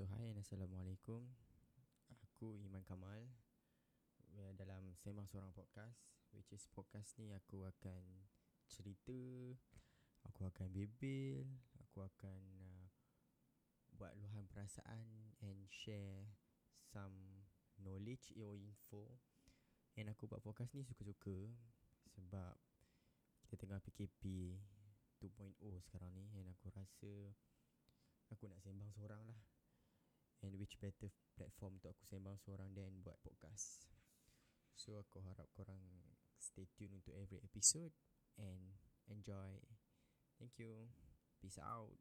So hi and Assalamualaikum. Aku Iman Kamal. Dalam Sembang Seorang Podcast Which is podcast ni aku akan cerita Aku akan bebel Aku akan uh, buat luahan perasaan And share some knowledge or info. And aku buat podcast ni suka-suka Sebab kita tengah PKP 2.0 sekarang ni And aku rasa Aku nak sembang seorang lah And which better platform untuk aku sembang seorang dan buat podcast. So aku harap korang stay tune untuk every episode And enjoy. Thank you. Peace out